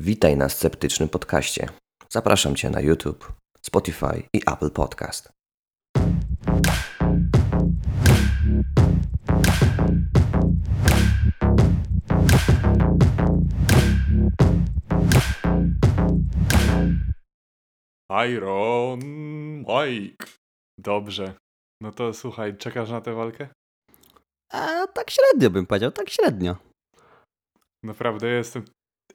Witaj na Sceptycznym Podcaście. Zapraszam Cię na YouTube, Spotify i Apple Podcast. Iron Mike. Dobrze. No to słuchaj, czekasz na tę walkę? A tak średnio bym powiedział, tak średnio. Naprawdę jestem.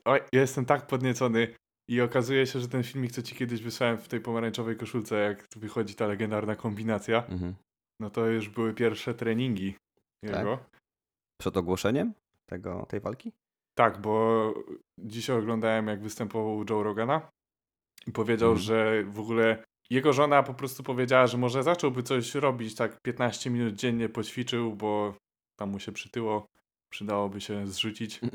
Oj, jestem tak podniecony. I okazuje się, że ten filmik, co ci kiedyś wysłałem w tej pomarańczowej koszulce, jak wychodzi ta legendarna kombinacja, Mhm. no to już były pierwsze treningi jego. Przed ogłoszeniem tego, tej walki? Tak, bo dzisiaj oglądałem, jak występował Joe Rogana i powiedział, Mhm. że w ogóle jego żona po prostu powiedziała, że może zacząłby coś robić, tak 15 minut dziennie poćwiczył, bo tam mu się przytyło, przydałoby się zrzucić.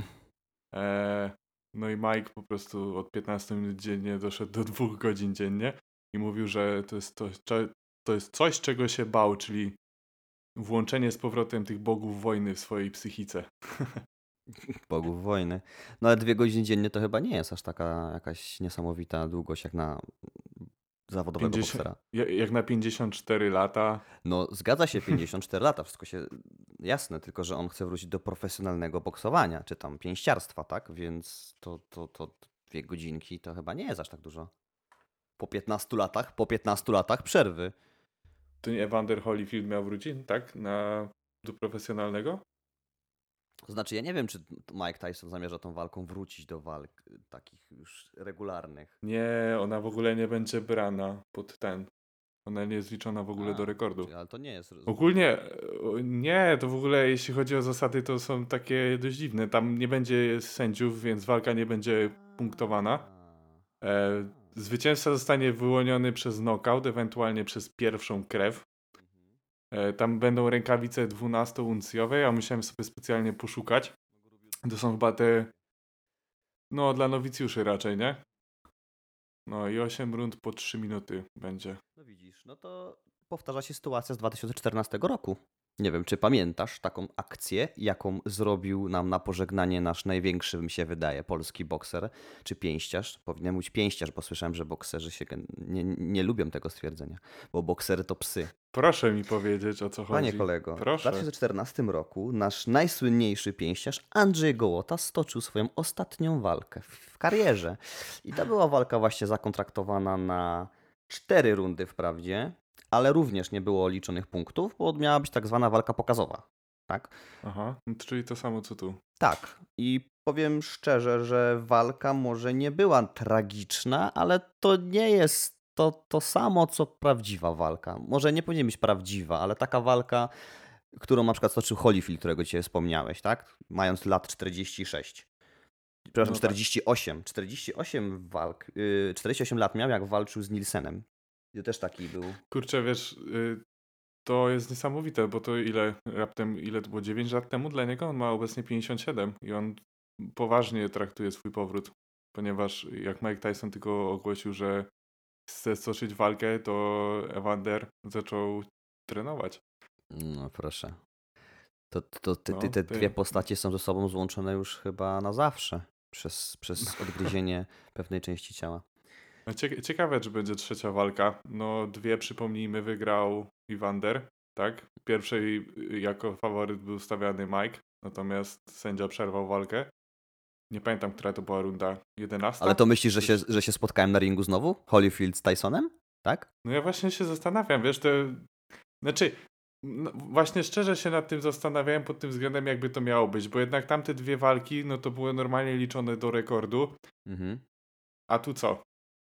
E, no i Mike po prostu od 15 minut dziennie doszedł do dwóch godzin dziennie i mówił, że to jest, to, to jest coś, czego się bał, czyli włączenie z powrotem tych bogów wojny w swojej psychice. Bogów wojny. No ale dwie godziny dziennie to chyba nie jest aż taka jakaś niesamowita długość jak na zawodowego 50 boksera. Ja- Jak na 54 lata. No zgadza się, 54 lata, wszystko się jasne, tylko że on chce wrócić do profesjonalnego boksowania, czy tam pięściarstwa, tak? Więc to, to, to dwie godzinki to chyba nie jest aż tak dużo. Po 15 latach, po 15 latach przerwy. To nie Evander Holyfield miał wrócić, tak? Na, do profesjonalnego? To znaczy, ja nie wiem, czy Mike Tyson zamierza tą walką wrócić do walk y, takich już regularnych. Nie, ona w ogóle nie będzie brana pod ten. Ona nie jest liczona w ogóle A, do rekordu. Ale to nie jest. Ogólnie nie, to w ogóle jeśli chodzi o zasady, to są takie dość dziwne. Tam nie będzie sędziów, więc walka nie będzie punktowana. E, zwycięzca zostanie wyłoniony przez knockout, ewentualnie przez pierwszą krew. E, tam będą rękawice 12-uncjowe, ja musiałem sobie specjalnie poszukać. To są chyba te, no dla nowicjuszy raczej, nie? No i 8 rund po 3 minuty będzie. No widzisz, no to powtarza się sytuacja z 2014 roku. Nie wiem, czy pamiętasz taką akcję, jaką zrobił nam na pożegnanie nasz największy, mi się wydaje, polski bokser, czy pięściarz. Powinienem mówić pięściarz, bo słyszałem, że bokserzy się nie, nie lubią tego stwierdzenia, bo boksery to psy. Proszę mi powiedzieć o co chodzi. Panie kolego, w Proszę. 2014 roku nasz najsłynniejszy pięściarz Andrzej Gołota stoczył swoją ostatnią walkę w- w karierze. I to była walka właśnie zakontraktowana na cztery rundy wprawdzie, ale również nie było liczonych punktów, bo miała być tak zwana walka pokazowa. Tak? Aha, no czyli to samo co tu. Tak. I powiem szczerze, że walka może nie była tragiczna, ale to nie jest to, to samo, co prawdziwa walka. Może nie powinien być prawdziwa, ale taka walka, którą na przykład stoczył Holyfield, którego dzisiaj wspomniałeś, tak? Mając lat 46. Przepraszam, No tak. 48. 48 walk, yy, 48 lat miał, jak walczył z Nielsenem. To też taki był. Kurczę, wiesz, y, to jest niesamowite, bo to ile raptem, ile to było 9 lat temu dla niego? On ma obecnie 57 i on poważnie traktuje swój powrót, ponieważ jak Mike Tyson tylko ogłosił, że chce stoczyć walkę, to Evander zaczął trenować. No proszę. To, to, ty, No, ty, te ty- dwie postacie są ze sobą złączone już chyba na zawsze. Przez, przez odgryzienie pewnej części ciała. No cie- ciekawe, czy będzie trzecia walka. No dwie, przypomnijmy, wygrał Evander, tak? Pierwszej y, jako faworyt był stawiany Mike, natomiast sędzia przerwał walkę. Nie pamiętam, która to była runda 11. Ale to myślisz, że się, że się spotkałem na ringu znowu? Holyfield z Tysonem? Tak? No ja właśnie się zastanawiam, wiesz, to... Znaczy, no, właśnie szczerze się nad tym zastanawiałem pod tym względem, jakby to miało być, bo jednak tamte dwie walki, no to były normalnie liczone do rekordu, Mhm. a tu co?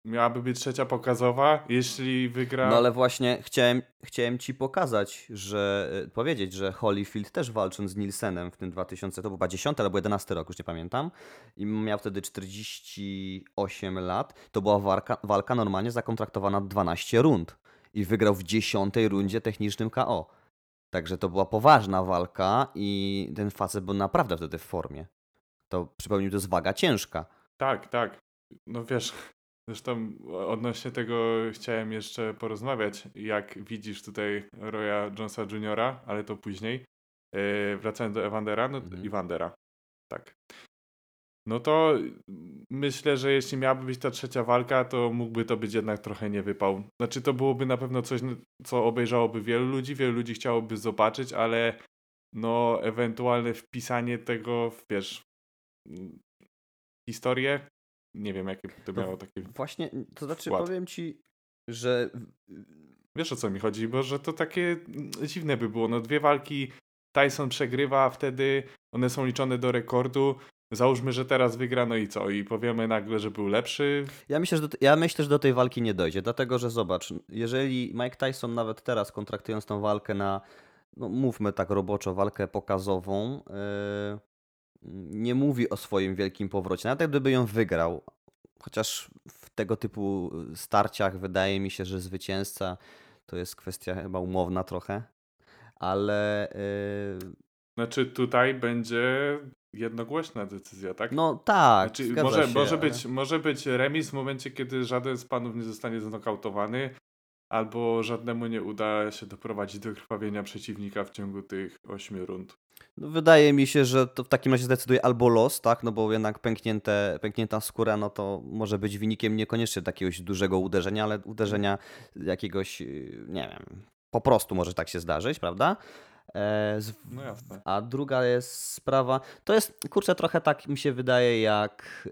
Miałaby być trzecia pokazowa, jeśli wygra... No ale właśnie chciałem, chciałem ci pokazać, że e, powiedzieć, że Holyfield też walcząc z Nielsenem w tym 2000, to był chyba 10 albo 11 rok, już nie pamiętam, i miał wtedy 48 lat, to była walka, walka normalnie zakontraktowana na 12 rund i wygrał w 10 rundzie technicznym KO. Także to była poważna walka i ten facet był naprawdę wtedy w formie. To przypomnij, to jest waga ciężka. Tak, tak. No wiesz, zresztą odnośnie tego chciałem jeszcze porozmawiać, jak widzisz tutaj Roya Jonesa Juniora, ale to później. Yy, wracając do Evandera, no Mhm. Evandera, tak. no to myślę, że jeśli miałaby być ta trzecia walka, to mógłby to być jednak trochę niewypał. Znaczy to byłoby na pewno coś, co obejrzałoby wielu ludzi, wielu ludzi chciałoby zobaczyć, ale no ewentualne wpisanie tego, w, wiesz, historię, nie wiem jakie to miało takie Właśnie, to znaczy powiem ci, że Wiesz o co mi chodzi, bo że to takie dziwne by było. No dwie walki, Tyson przegrywa, a wtedy one są liczone do rekordu. Załóżmy, że teraz wygra, no i co? I powiemy nagle, że był lepszy. Ja myślę, że do, ja myślę, że do tej walki nie dojdzie, dlatego że zobacz, jeżeli Mike Tyson nawet teraz kontraktując tą walkę na, no mówmy tak roboczo, walkę pokazową, yy, nie mówi o swoim wielkim powrocie, nawet gdyby ją wygrał, chociaż w tego typu starciach wydaje mi się, że zwycięzca to jest kwestia chyba umowna trochę, ale yy, Znaczy tutaj będzie jednogłośna decyzja, tak? no tak, Znaczy, może, się, może, ale- być, może być remis w momencie, kiedy żaden z panów nie zostanie znokautowany, albo żadnemu nie uda się doprowadzić do krwawienia przeciwnika w ciągu tych ośmiu rund. No, wydaje mi się, że to w takim razie zdecyduje albo los, tak, no bo jednak pęknięte, pęknięta skóra, no to może być wynikiem niekoniecznie jakiegoś dużego uderzenia, ale uderzenia jakiegoś, yy, nie wiem, po prostu może tak się zdarzyć, prawda? E, No a druga jest sprawa, to jest, kurczę, trochę tak mi się wydaje jak,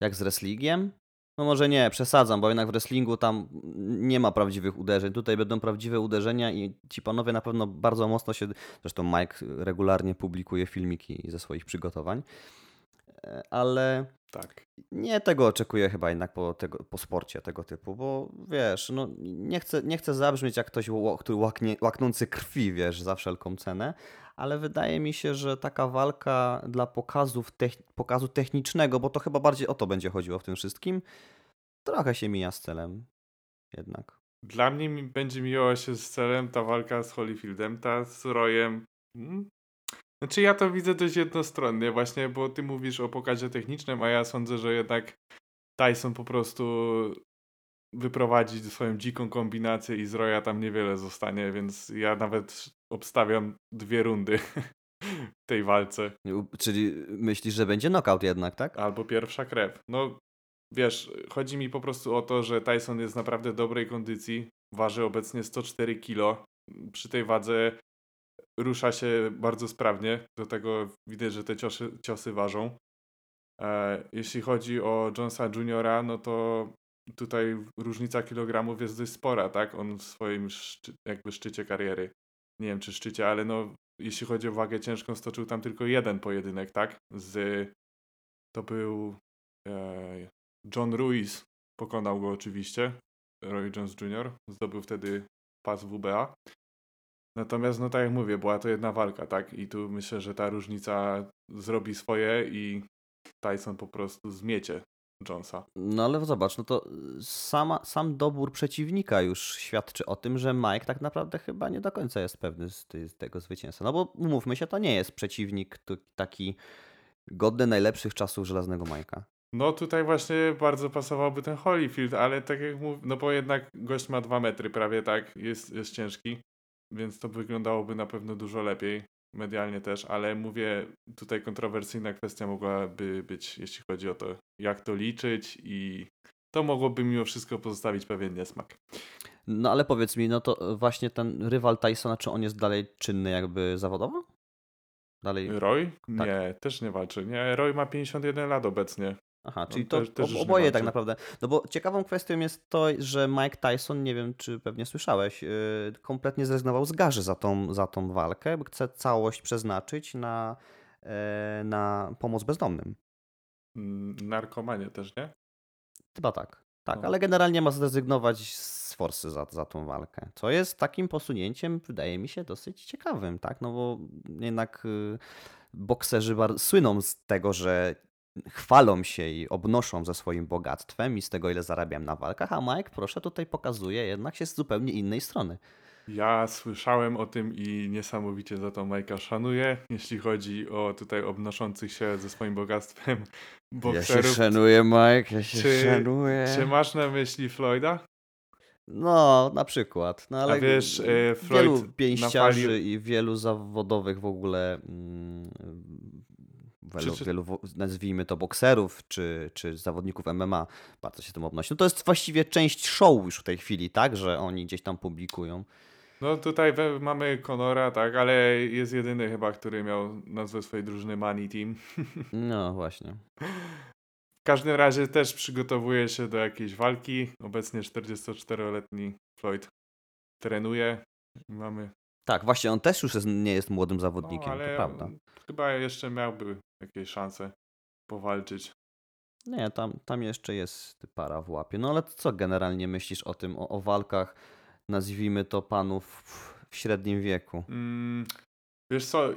jak z wrestlingiem. No może nie, przesadzam, bo jednak w wrestlingu tam nie ma prawdziwych uderzeń. Tutaj będą prawdziwe uderzenia i ci panowie na pewno bardzo mocno się. Zresztą Mike regularnie publikuje filmiki ze swoich przygotowań. E, Ale Tak. nie tego oczekuję chyba jednak po, tego, po sporcie tego typu, bo wiesz, no nie chcę, nie chcę zabrzmieć jak ktoś, który łaknie, łaknący krwi, wiesz, za wszelką cenę, ale wydaje mi się, że taka walka dla pokazów tech, pokazu technicznego, bo to chyba bardziej o to będzie chodziło w tym wszystkim, trochę się mija z celem jednak. Dla mnie będzie mijała się z celem ta walka z Holyfieldem, ta z Royem. Hmm? Znaczy ja to widzę dość jednostronnie właśnie, bo ty mówisz o pokazie technicznym, a ja sądzę, że jednak Tyson po prostu wyprowadzi swoją dziką kombinację i z Roya tam niewiele zostanie, więc ja nawet obstawiam dwie rundy w tej walce. Czyli myślisz, że będzie knockout jednak, tak? Albo pierwsza krew. No wiesz, chodzi mi po prostu o to, że Tyson jest naprawdę dobrej kondycji. Waży obecnie 104 kg. Przy tej wadze rusza się bardzo sprawnie. Do tego widać, że te ciosy, ciosy ważą. E, jeśli chodzi o Jonesa Juniora, no to tutaj różnica kilogramów jest dość spora, tak? On w swoim szczy, jakby szczycie kariery, nie wiem czy szczycie, ale no jeśli chodzi o wagę ciężką, stoczył tam tylko jeden pojedynek, tak? Z, to był e, John Ruiz, pokonał go oczywiście, Roy Jones Jr., zdobył wtedy pas WBA. Natomiast, no tak jak mówię, była to jedna walka, tak? I tu myślę, że ta różnica zrobi swoje i Tyson po prostu zmiecie Jonesa. No ale zobacz, no to sama, sam dobór przeciwnika już świadczy o tym, że Mike tak naprawdę chyba nie do końca jest pewny z, ty- z tego zwycięstwa. No bo umówmy się, to nie jest przeciwnik taki godny najlepszych czasów żelaznego Majka. No tutaj właśnie bardzo pasowałby ten Holyfield, ale tak jak mówię, no bo jednak gość ma dwa metry prawie, tak, jest, jest ciężki, więc to wyglądałoby na pewno dużo lepiej, medialnie też, ale mówię, tutaj kontrowersyjna kwestia mogłaby być, jeśli chodzi o to, jak to liczyć i to mogłoby mimo wszystko pozostawić pewien niesmak. No ale powiedz mi, no to właśnie ten rywal Tysona, czy on jest dalej czynny jakby zawodowo? Dalej. Roy? Tak. Nie, też nie walczy. Nie, Roy ma 51 lat obecnie. Aha, On czyli to nie oboje tak naprawdę. No bo ciekawą kwestią jest to, że Mike Tyson, nie wiem czy pewnie słyszałeś, yy, kompletnie zrezygnował z garzy za tą, za tą walkę, bo chce całość przeznaczyć na, e, na pomoc bezdomnym. Mm, Narkomanie też, nie? Chyba tak. Tak, No. ale generalnie ma zrezygnować z forsy za, za tą walkę. Co jest takim posunięciem, wydaje mi się, dosyć ciekawym, tak? No bo jednak y, bokserzy słyną z tego, że chwalą się i obnoszą ze swoim bogactwem i z tego, ile zarabiam na walkach, a Mike, proszę, tutaj pokazuje jednak się z zupełnie innej strony. Ja słyszałem o tym i niesamowicie za to Majka szanuję, jeśli chodzi o tutaj obnoszących się ze swoim bogactwem bokserów. szanuję, Mike, ja się Czy- szanuję. Czy masz na myśli Floyda? No, na przykład. No, ale A wiesz, e, wielu Floyd pięściarzy napalił- i wielu zawodowych w ogóle mm, wielu, Przecież- wielu wo- nazwijmy to bokserów czy, czy zawodników MMA bardzo się tym odnosi. No to jest właściwie część show już w tej chwili, tak, że oni gdzieś tam publikują. No tutaj mamy Conora, tak, ale jest jedyny chyba, który miał nazwę swojej drużyny Money Team. No właśnie. W każdym razie też przygotowuje się do jakiejś walki. Obecnie 44-letni Floyd trenuje. Mamy. Tak, właśnie on też już jest, nie jest młodym No, zawodnikiem, ale to prawda. chyba jeszcze miałby jakieś szanse powalczyć. Nie, tam, tam jeszcze jest para w łapie. No ale co generalnie myślisz o tym, o, o walkach, nazwijmy to panów w średnim wieku? Mm, wiesz co,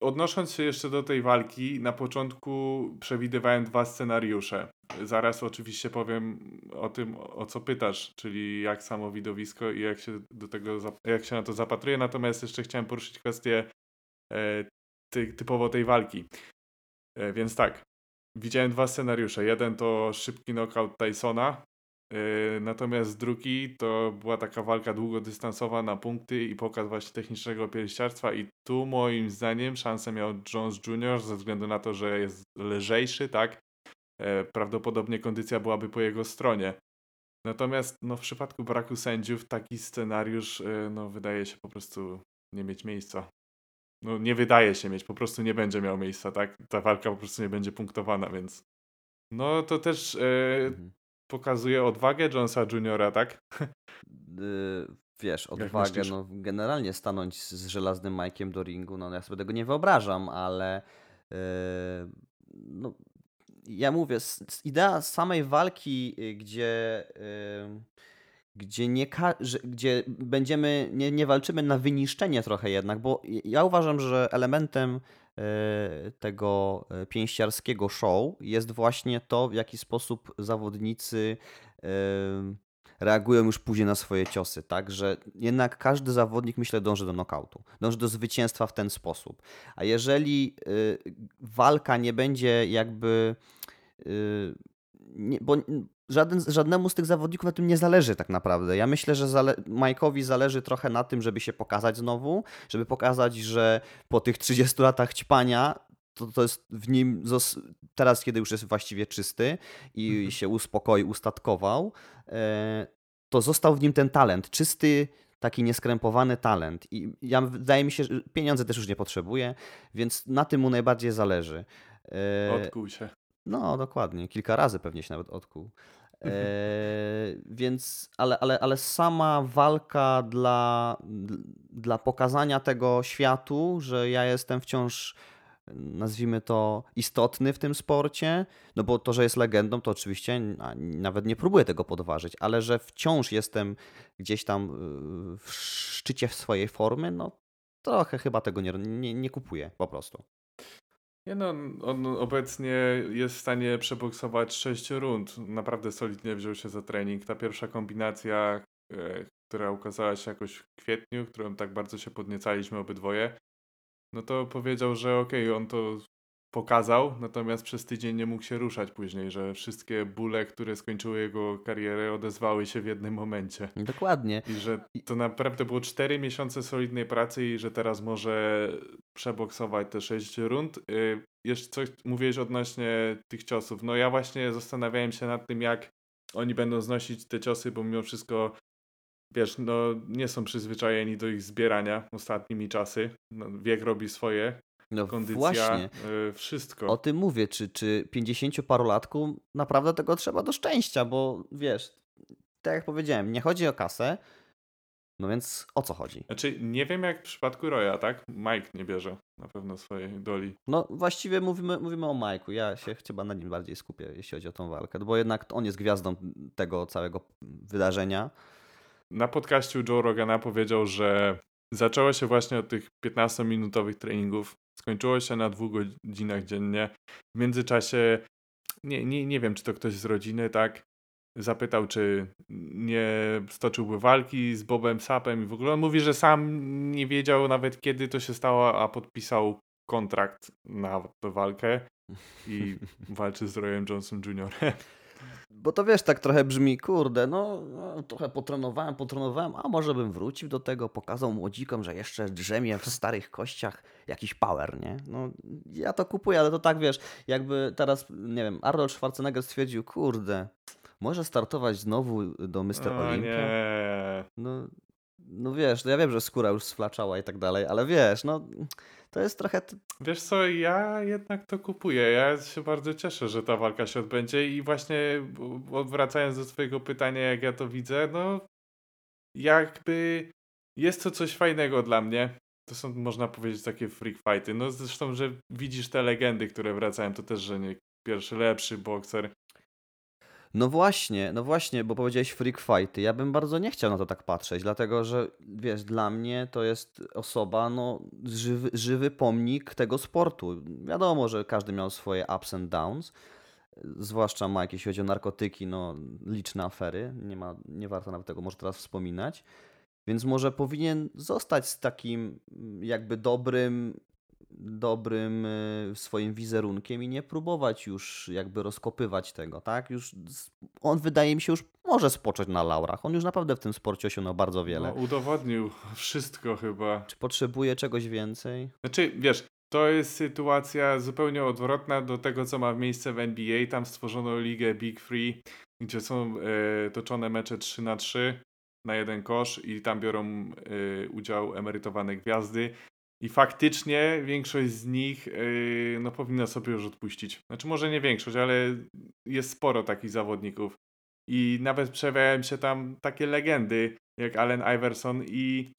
odnosząc się jeszcze do tej walki, na początku przewidywałem dwa scenariusze. Zaraz oczywiście powiem o tym, o co pytasz, czyli jak samo widowisko i jak się do tego, jak się na to zapatruje. Natomiast jeszcze chciałem poruszyć kwestię e, ty, typowo tej walki. E, więc tak, widziałem dwa scenariusze. Jeden to szybki knockout Tysona, Yy, Natomiast drugi to była taka walka długodystansowa na punkty i pokaz właśnie technicznego pięściarstwa i tu moim zdaniem szansę miał Jones Jr. ze względu na to, że jest lżejszy, tak? E, Prawdopodobnie kondycja byłaby po jego stronie. Natomiast no, w przypadku braku sędziów taki scenariusz e, no, wydaje się po prostu nie mieć miejsca. No nie wydaje się mieć, po prostu nie będzie miał miejsca, tak? Ta walka po prostu nie będzie punktowana, więc no to też e, Mhm. pokazuje odwagę Jonesa Juniora, tak? Y, wiesz, odwagę, no generalnie stanąć z, żelaznym Majkiem do ringu, no ja sobie tego nie wyobrażam, ale y, no, ja mówię, idea samej walki, y, gdzie, y, gdzie, nie gdzie będziemy, nie, nie walczymy na wyniszczenie trochę jednak, bo ja uważam, że elementem y, tego y, pięściarskiego show jest właśnie to, w jaki sposób zawodnicy y, reagują już później na swoje ciosy, tak? Że jednak każdy zawodnik, myślę, dąży do nokautu, dąży do zwycięstwa w ten sposób. A jeżeli walka nie będzie jakby. Bo żaden, żadnemu z tych zawodników na tym nie zależy tak naprawdę. Ja myślę, że zale, Mike'owi zależy trochę na tym, żeby się pokazać znowu, żeby pokazać, że po tych 30 latach ćpania to, to jest w nim, teraz kiedy już jest właściwie czysty i Mhm. się uspokoi, ustatkował, e, to został w nim ten talent, czysty, taki nieskrępowany talent. I ja, wydaje mi się, że pieniądze też już nie potrzebuje, więc na tym mu najbardziej zależy. E, Odkuł się. No, dokładnie. Kilka razy pewnie się nawet odkuł. E, więc, ale, ale, ale sama walka dla, dla pokazania tego światu, że ja jestem wciąż, nazwijmy to, istotny w tym sporcie, no bo to, że jest legendą, to oczywiście nawet nie próbuję tego podważyć, ale że wciąż jestem gdzieś tam y, w szczycie swojej formy, no trochę chyba tego nie, nie, nie kupuję po prostu. Nie no, on obecnie jest w stanie przeboksować 6 rund. Naprawdę solidnie wziął się za trening. Ta pierwsza kombinacja, e, która ukazała się jakoś w kwietniu, którą tak bardzo się podniecaliśmy obydwoje, no to powiedział, że okej, on to pokazał, natomiast przez tydzień nie mógł się ruszać później, że wszystkie bóle, które skończyły jego karierę, odezwały się w jednym momencie. Dokładnie. I że to naprawdę było 4 miesiące solidnej pracy i że teraz może przeboksować te 6 rund. Y, Jeszcze coś mówiłeś odnośnie tych ciosów. No ja właśnie zastanawiałem się nad tym, jak oni będą znosić te ciosy, bo mimo wszystko wiesz, no nie są przyzwyczajeni do ich zbierania ostatnimi czasy. No, wiek robi swoje, No kondycja, właśnie. y, wszystko. O tym mówię, czy, czy 50-parolatku naprawdę tego trzeba do szczęścia, bo wiesz, tak jak powiedziałem, nie chodzi o kasę, no więc o co chodzi? Znaczy, nie wiem jak w przypadku Roya, tak? Mike nie bierze na pewno swojej doli. No właściwie mówimy, mówimy o Majku, ja się chyba na nim bardziej skupię, jeśli chodzi o tą walkę, bo jednak on jest gwiazdą tego całego wydarzenia. Na podcaście Joe Rogana powiedział, że zaczęło się właśnie od tych 15-minutowych treningów, skończyło się na dwóch godzinach dziennie. W międzyczasie, nie, nie, nie wiem, czy to ktoś z rodziny, tak, zapytał, czy nie stoczyłby walki z Bobem Sapem i w ogóle on mówi, że sam nie wiedział nawet kiedy to się stało, a podpisał kontrakt na tę walkę i walczy z Royem Johnson Jr. Bo to wiesz, tak trochę brzmi, kurde, no, no trochę potrenowałem, potrenowałem, a może bym wrócił do tego, pokazał młodzikom, że jeszcze drzemie w starych kościach jakiś power, nie? No, ja to kupuję, ale to tak, wiesz, jakby teraz, nie wiem, Arnold Schwarzenegger stwierdził, kurde, może startować znowu do Mr. Olympia? nie. No, no wiesz, no ja wiem, że skóra już sflaczała i tak dalej, ale wiesz, no to jest trochę... Wiesz co, ja jednak to kupuję. Ja się bardzo cieszę, że ta walka się odbędzie i właśnie b- wracając do twojego pytania, jak ja to widzę, no jakby jest to coś fajnego dla mnie. To są, można powiedzieć, takie freak fighty. No zresztą, że widzisz te legendy, które wracają, to też, że nie pierwszy lepszy bokser. No właśnie, no właśnie, bo powiedziałeś freak fighty. Ja bym bardzo nie chciał na to tak patrzeć, dlatego że wiesz, dla mnie to jest osoba, no żywy, żywy pomnik tego sportu. Wiadomo, że każdy miał swoje ups and downs, zwłaszcza ma jakieś, chodzi o narkotyki, no liczne afery, nie ma, nie warto nawet tego może teraz wspominać. Więc może powinien zostać z takim jakby dobrym, dobrym y, swoim wizerunkiem i nie próbować już jakby rozkopywać tego, tak? Już on wydaje mi się już może spocząć na laurach. On już naprawdę w tym sporcie osiągnął bardzo No, wiele. udowodnił wszystko chyba. Czy potrzebuje czegoś więcej? Znaczy, wiesz, to jest sytuacja zupełnie odwrotna do tego, co ma miejsce w NBA. Tam stworzono ligę Big Free, gdzie są e, toczone mecze 3 na 3 na jeden kosz i tam biorą e, udział emerytowane gwiazdy. I faktycznie większość z nich e, no, powinna sobie już odpuścić. Znaczy, może nie większość, ale jest sporo takich zawodników. I nawet przejawiają się tam takie legendy jak Allen Iverson i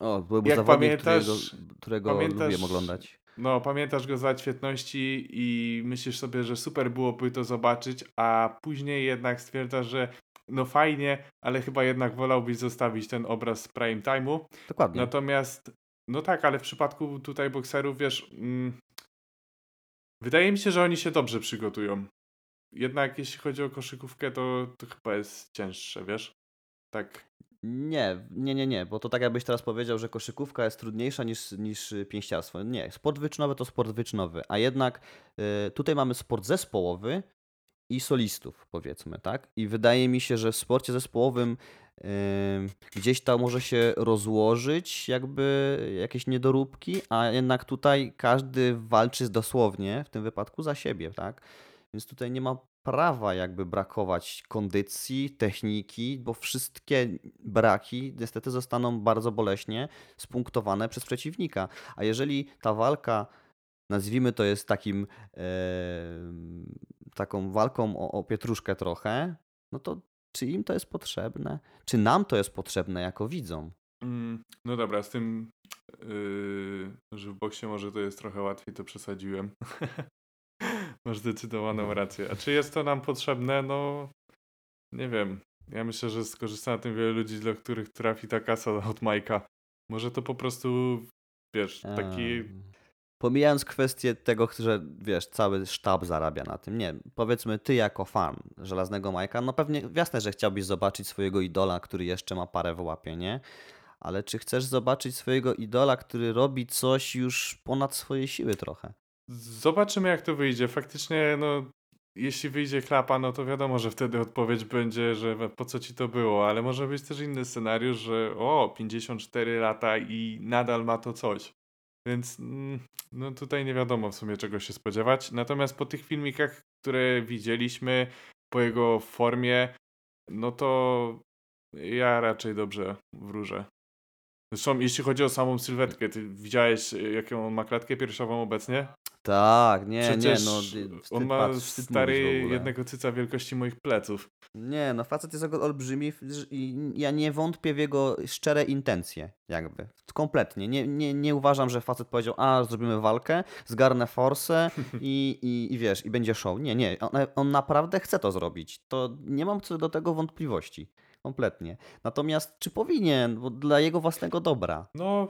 O, byłby Jak zawodnik, pamiętasz- którego, którego pamiętasz- lubię oglądać. No, pamiętasz go z lat świetności i myślisz sobie, że super byłoby to zobaczyć, a później jednak stwierdzasz, że no fajnie, ale chyba jednak wolałbyś zostawić ten obraz z prime time'u. Dokładnie. Natomiast, no tak, ale w przypadku tutaj bokserów, wiesz, mm, wydaje mi się, że oni się dobrze przygotują. Jednak jeśli chodzi o koszykówkę, to, to chyba jest cięższe, wiesz? Tak. Nie, nie, nie, nie, bo to tak jakbyś teraz powiedział, że koszykówka jest trudniejsza niż, niż pięściarstwo. Nie, sport wyczynowy to sport wyczynowy, a jednak y, tutaj mamy sport zespołowy i solistów, powiedzmy, tak? I wydaje mi się, że w sporcie zespołowym gdzieś tam może się rozłożyć jakby jakieś niedoróbki, a jednak tutaj każdy walczy dosłownie, w tym wypadku za siebie, tak? Więc tutaj nie ma prawa jakby brakować kondycji, techniki, bo wszystkie braki niestety zostaną bardzo boleśnie spunktowane przez przeciwnika. A jeżeli ta walka, nazwijmy to jest takim e, taką walką o, o pietruszkę trochę, no to czy im to jest potrzebne? Czy nam to jest potrzebne jako widzom? Mm, no dobra, z tym, yy, że w boksie może to jest trochę łatwiej, to przesadziłem. Masz zdecydowaną rację. A czy jest to nam potrzebne? No, nie wiem. Ja myślę, że skorzysta na tym wiele ludzi, dla których trafi ta kasa od Majka. Może to po prostu, wiesz, taki... Pomijając kwestię tego, że wiesz, cały sztab zarabia na tym. Nie, powiedzmy ty jako fan Żelaznego Majka, no pewnie jasne, że chciałbyś zobaczyć swojego idola, który jeszcze ma parę w łapie, nie? Ale czy chcesz zobaczyć swojego idola, który robi coś już ponad swoje siły trochę? Zobaczymy, jak to wyjdzie. Faktycznie, no, jeśli wyjdzie klapa, no to wiadomo, że wtedy odpowiedź będzie, że po co ci to było, ale może być też inny scenariusz, że o, 54 lata i nadal ma to coś. Więc mm, no tutaj nie wiadomo w sumie czego się spodziewać. Natomiast po tych filmikach, które widzieliśmy, po jego formie, no to ja raczej dobrze wróżę. Zresztą jeśli chodzi o samą sylwetkę, ty widziałeś y, jaką on ma klatkę piersiową obecnie? Tak, nie, Przecież nie, no. wstyd on ma patrz, stary jednego cyca wielkości moich pleców. Nie, no facet jest ol- olbrzymi i ja nie wątpię w jego szczere intencje, jakby. Kompletnie. Nie, nie, nie uważam, że facet powiedział, a zrobimy walkę, zgarnę forsę i, i, i wiesz, i będzie show. Nie, nie. On, on naprawdę chce to zrobić. To nie mam co do tego wątpliwości. Kompletnie. Natomiast czy powinien? Bo dla jego własnego dobra. No,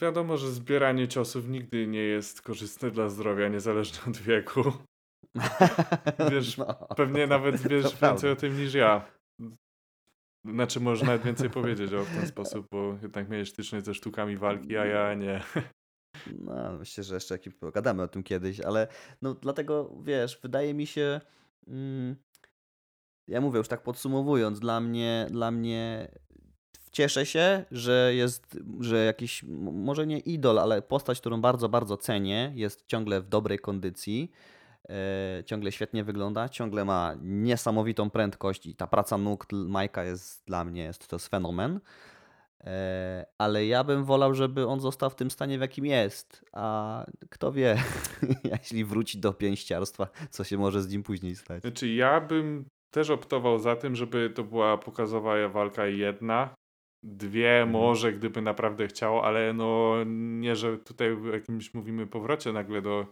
wiadomo, że zbieranie ciosów nigdy nie jest korzystne dla zdrowia, niezależnie od wieku. Wiesz, no. Pewnie nawet wiesz więcej prawda. o tym niż ja. Znaczy, może nawet więcej powiedzieć o w ten sposób, bo jednak miałeś styczność ze sztukami walki, a ja nie. No, myślę, że jeszcze jakiś pogadamy o tym kiedyś, ale no dlatego wiesz, wydaje mi się, mm, ja mówię już tak podsumowując, dla mnie, dla mnie cieszę się, że jest, że jakiś, może nie idol, ale postać, którą bardzo, bardzo cenię, jest ciągle w dobrej kondycji. E, ciągle świetnie wygląda, ciągle ma niesamowitą prędkość i ta praca nóg Majka jest dla mnie jest to jest fenomen. E, ale ja bym wolał, żeby on został w tym stanie, w jakim jest. A kto wie, jeśli wróci do pięściarstwa, co się może z nim później stać. Znaczy, ja bym też optował za tym, żeby to była pokazowa walka jedna. Dwie mhm. może, gdyby naprawdę chciał, ale no nie, że tutaj w jakimś mówimy powrocie nagle do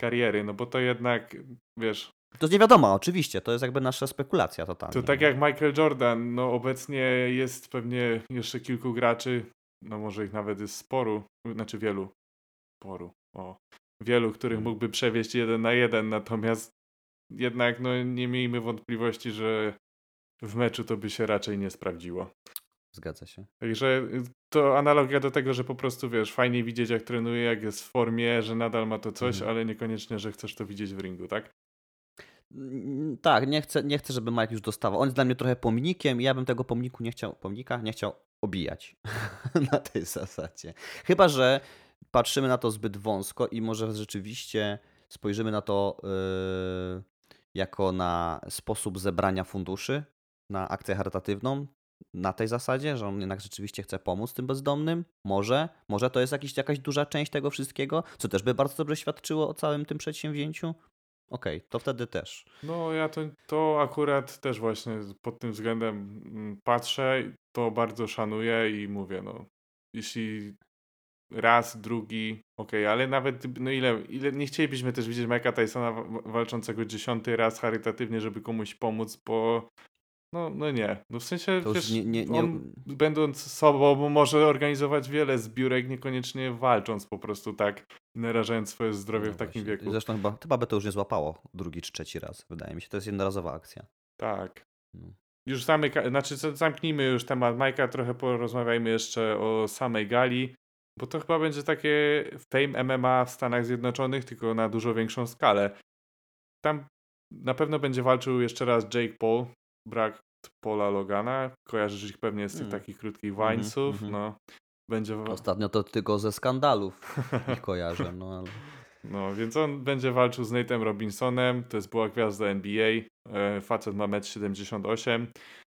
kariery, no bo to jednak, wiesz... To jest nie wiadomo, oczywiście, to jest jakby nasza spekulacja totalnie. To tak jak Michael Jordan, no obecnie jest pewnie jeszcze kilku graczy, no może ich nawet jest sporu, znaczy wielu, sporu, o, wielu, których mhm. mógłby przewieźć jeden na jeden, natomiast jednak no nie miejmy wątpliwości, że w meczu to by się raczej nie sprawdziło. Zgadza się. Także y, to analogia do tego, że po prostu wiesz, fajnie widzieć jak trenuje, jak jest w formie, że nadal ma to coś, mhm. ale niekoniecznie, że chcesz to widzieć w ringu, tak? Tak, nie chcę, nie chcę, żeby Mike już dostawał. On jest dla mnie trochę pomnikiem i ja bym tego pomniku nie chciał, pomnika nie chciał obijać na tej zasadzie. Chyba, że patrzymy na to zbyt wąsko i może rzeczywiście spojrzymy na to yy, jako na sposób zebrania funduszy, na akcję charytatywną, na tej zasadzie, że on jednak rzeczywiście chce pomóc tym bezdomnym? Może, może to jest jakiś, jakaś duża część tego wszystkiego, co też by bardzo dobrze świadczyło o całym tym przedsięwzięciu? Okej, okay, to wtedy też. No ja to, to akurat też właśnie pod tym względem mm, patrzę, to bardzo szanuję i mówię, no jeśli raz, drugi, okej, okay, ale nawet no ile, ile nie chcielibyśmy też widzieć Mike'a Tysona walczącego dziesiąty raz charytatywnie, żeby komuś pomóc, bo no, no nie. No w sensie, wiesz, nie, nie, nie... on będąc sobą może organizować wiele zbiórek, niekoniecznie walcząc po prostu tak, narażając swoje zdrowie no w takim właśnie. wieku. Zresztą chyba, chyba by to już nie złapało drugi czy trzeci raz, wydaje mi się. To jest jednorazowa akcja. Tak. No. Już zamyka, znaczy zamknijmy już temat Majka, trochę porozmawiajmy jeszcze o samej gali, bo to chyba będzie takie fame MMA w Stanach Zjednoczonych, tylko na dużo większą skalę. Tam na pewno będzie walczył jeszcze raz Jake Paul, brak Pola Logana. Kojarzysz ich pewnie z tych mm. takich krótkich Winesów. Mm -hmm. no, będzie... Ostatnio to tylko ze skandalów ich kojarzę. No, ale... no, więc on będzie walczył z Nate'em Robinsonem. To jest była gwiazda NBA. E, facet ma 1,78 m.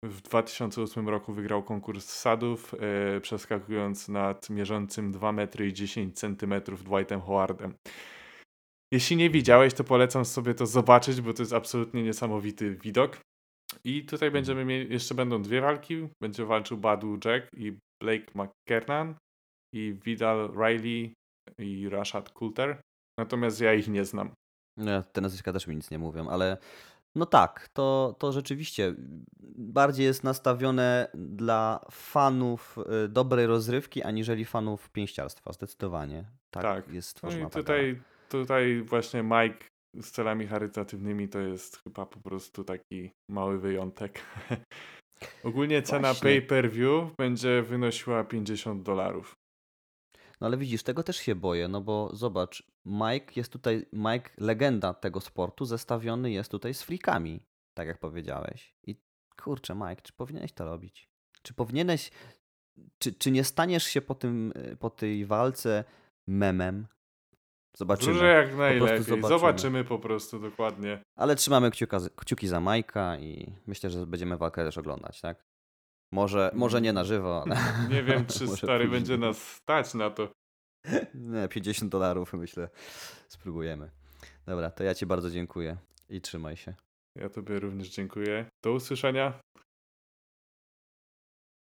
W 2008 roku wygrał konkurs sadów, e, przeskakując nad mierzącym 2 metry i 10 cm Dwightem Howardem. Jeśli nie widziałeś, to polecam sobie to zobaczyć, bo to jest absolutnie niesamowity widok. I tutaj mhm. będziemy mieli, jeszcze będą dwie walki. Będzie walczył Badu Jack i Blake McKernan i Vidal Riley i Rashad Coulter. Natomiast ja ich nie znam. No, te nazwiska też mi nic nie mówią, ale no tak, to, to rzeczywiście bardziej jest nastawione dla fanów y, dobrej rozrywki, aniżeli fanów pięściarstwa, zdecydowanie. Tak, tak. jest stworzona no i tutaj, tutaj właśnie Mike z celami charytatywnymi to jest chyba po prostu taki mały wyjątek. Ogólnie cena pay-per-view będzie wynosiła 50 dolarów. No ale widzisz, tego też się boję, no bo zobacz, Mike jest tutaj, Mike, legenda tego sportu, zestawiony jest tutaj z frikami, tak jak powiedziałeś. I kurczę, Mike, czy powinieneś to robić? Czy powinieneś, czy, czy nie staniesz się po, tym, po tej walce memem, Zobaczymy. Duże jak najlepiej. Zobaczymy. zobaczymy. po prostu dokładnie. Ale trzymamy kciuka, kciuki za Majka i myślę, że będziemy walkę też oglądać, tak? Może, może nie na żywo, ale... Nie wiem, czy stary będzie nas stać na to. Nie, 50 dolarów myślę. Spróbujemy. Dobra, to ja Ci bardzo dziękuję i trzymaj się. Ja Tobie również dziękuję. Do usłyszenia.